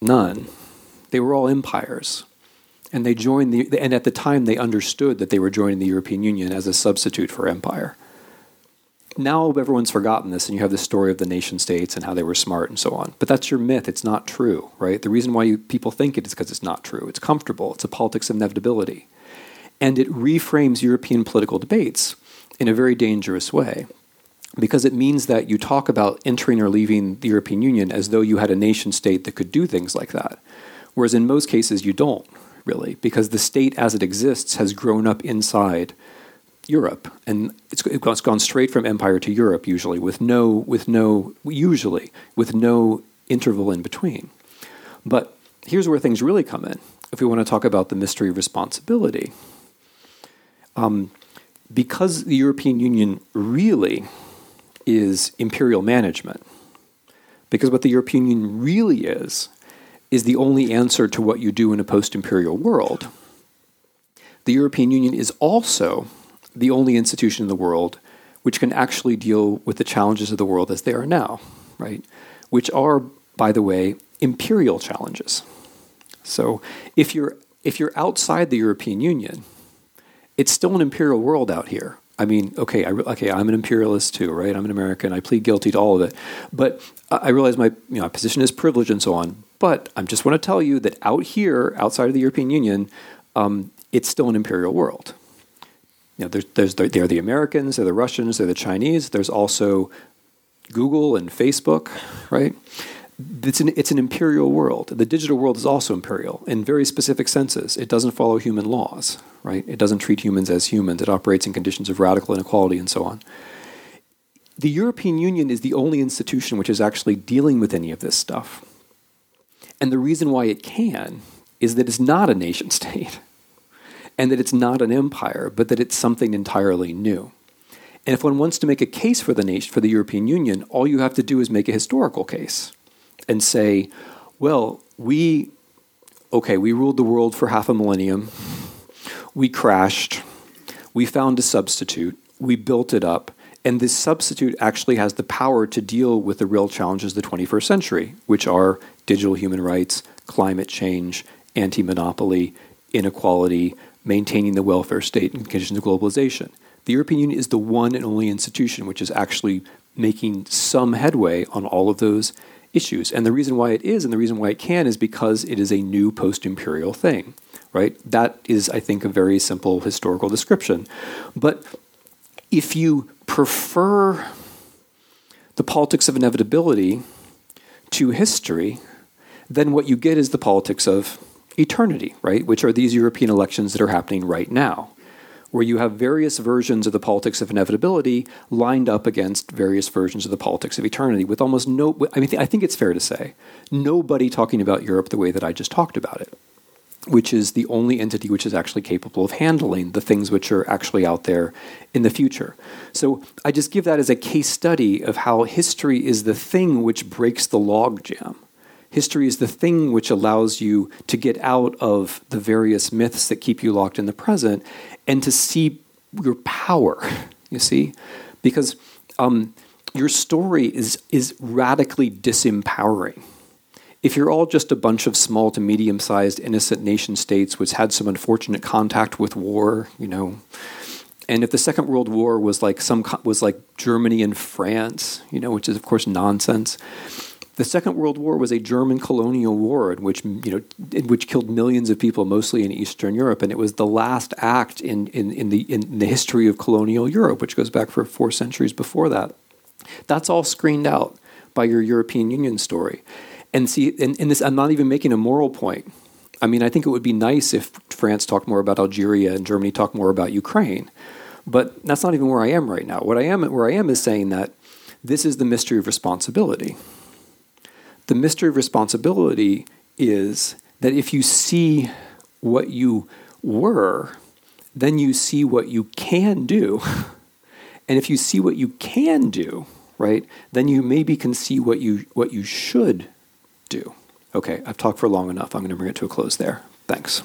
B: None. They were all empires. And they joined the, and at the time they understood that they were joining the European Union as a substitute for empire. Now everyone's forgotten this, and you have the story of the nation states and how they were smart and so on. But that's your myth. It's not true, right? The reason why you, people think it is because it's not true. It's comfortable. It's a politics of inevitability. And it reframes European political debates in a very dangerous way because it means that you talk about entering or leaving the European Union as though you had a nation state that could do things like that. Whereas in most cases, you don't really, because the state as it exists has grown up inside Europe, and it's, it's gone straight from empire to Europe usually, with no, with no, usually with no interval in between. But here's where things really come in. If we want to talk about the mystery of responsibility, um, because the European Union really is imperial management. Because what the European Union really is, is the only answer to what you do in a post imperial world. The European Union is also the only institution in the world which can actually deal with the challenges of the world as they are now, right? Which are, by the way, imperial challenges. So if you're if you're outside the European Union, it's still an imperial world out here. I mean, okay, I, okay, I'm an imperialist too, right? I'm an American. I plead guilty to all of it, but I realize my you know position is privilege and so on. But I just want to tell you that out here, outside of the European Union, um, it's still an imperial world. You know, there's, there's there are the Americans, they're the Russians, they're the Chinese. There's also Google and Facebook, right? It's an, it's an imperial world. The digital world is also imperial in very specific senses. It doesn't follow human laws, right? It doesn't treat humans as humans. It operates in conditions of radical inequality and so on. The European Union is the only institution which is actually dealing with any of this stuff. And the reason why it can is that it's not a nation state and that it's not an empire, but that it's something entirely new. And if one wants to make a case for the nation, for the European Union, all you have to do is make a historical case and say, well, we, okay, we ruled the world for half a millennium, we crashed, we found a substitute, we built it up, and this substitute actually has the power to deal with the real challenges of the 21st century, which are digital human rights, climate change, anti monopoly, inequality, maintaining the welfare state in conditions of globalization. The European Union is the one and only institution which is actually making some headway on all of those issues. And the reason why it is and the reason why it can is because it is a new post imperial thing, right? That is, I think, a very simple historical description. But if you prefer the politics of inevitability to history, then what you get is the politics of eternity, right? Which are these European elections that are happening right now, where you have various versions of the politics of inevitability lined up against various versions of the politics of eternity, with almost no, I mean, I think it's fair to say, nobody talking about Europe the way that I just talked about it which is the only entity which is actually capable of handling the things which are actually out there in the future. So I just give that as a case study of how history is the thing which breaks the logjam. History is the thing which allows you to get out of the various myths that keep you locked in the present and to see your power, you see? Because um, your story is, is radically disempowering if you're all just a bunch of small to medium sized innocent nation states which had some unfortunate contact with war, you know, and if the Second World War was like some was like Germany and France, you know, which is of course nonsense. The Second World War was a German colonial war in which you know in which killed millions of people, mostly in Eastern Europe, and it was the last act in in, in the in the history of colonial Europe, which goes back for four centuries before that. That's all screened out by your European Union story. And see, and this, I'm not even making a moral point. I mean, I think it would be nice if France talked more about Algeria and Germany talked more about Ukraine. But that's not even where I am right now. What I am where I am is saying that this is the mystery of responsibility. The mystery of responsibility is that if you see what you were, then you see what you can do. And if you see what you can do, right, then you maybe can see what you what you should do. Okay, I've talked for long enough. I'm going to bring it to a close there. Thanks.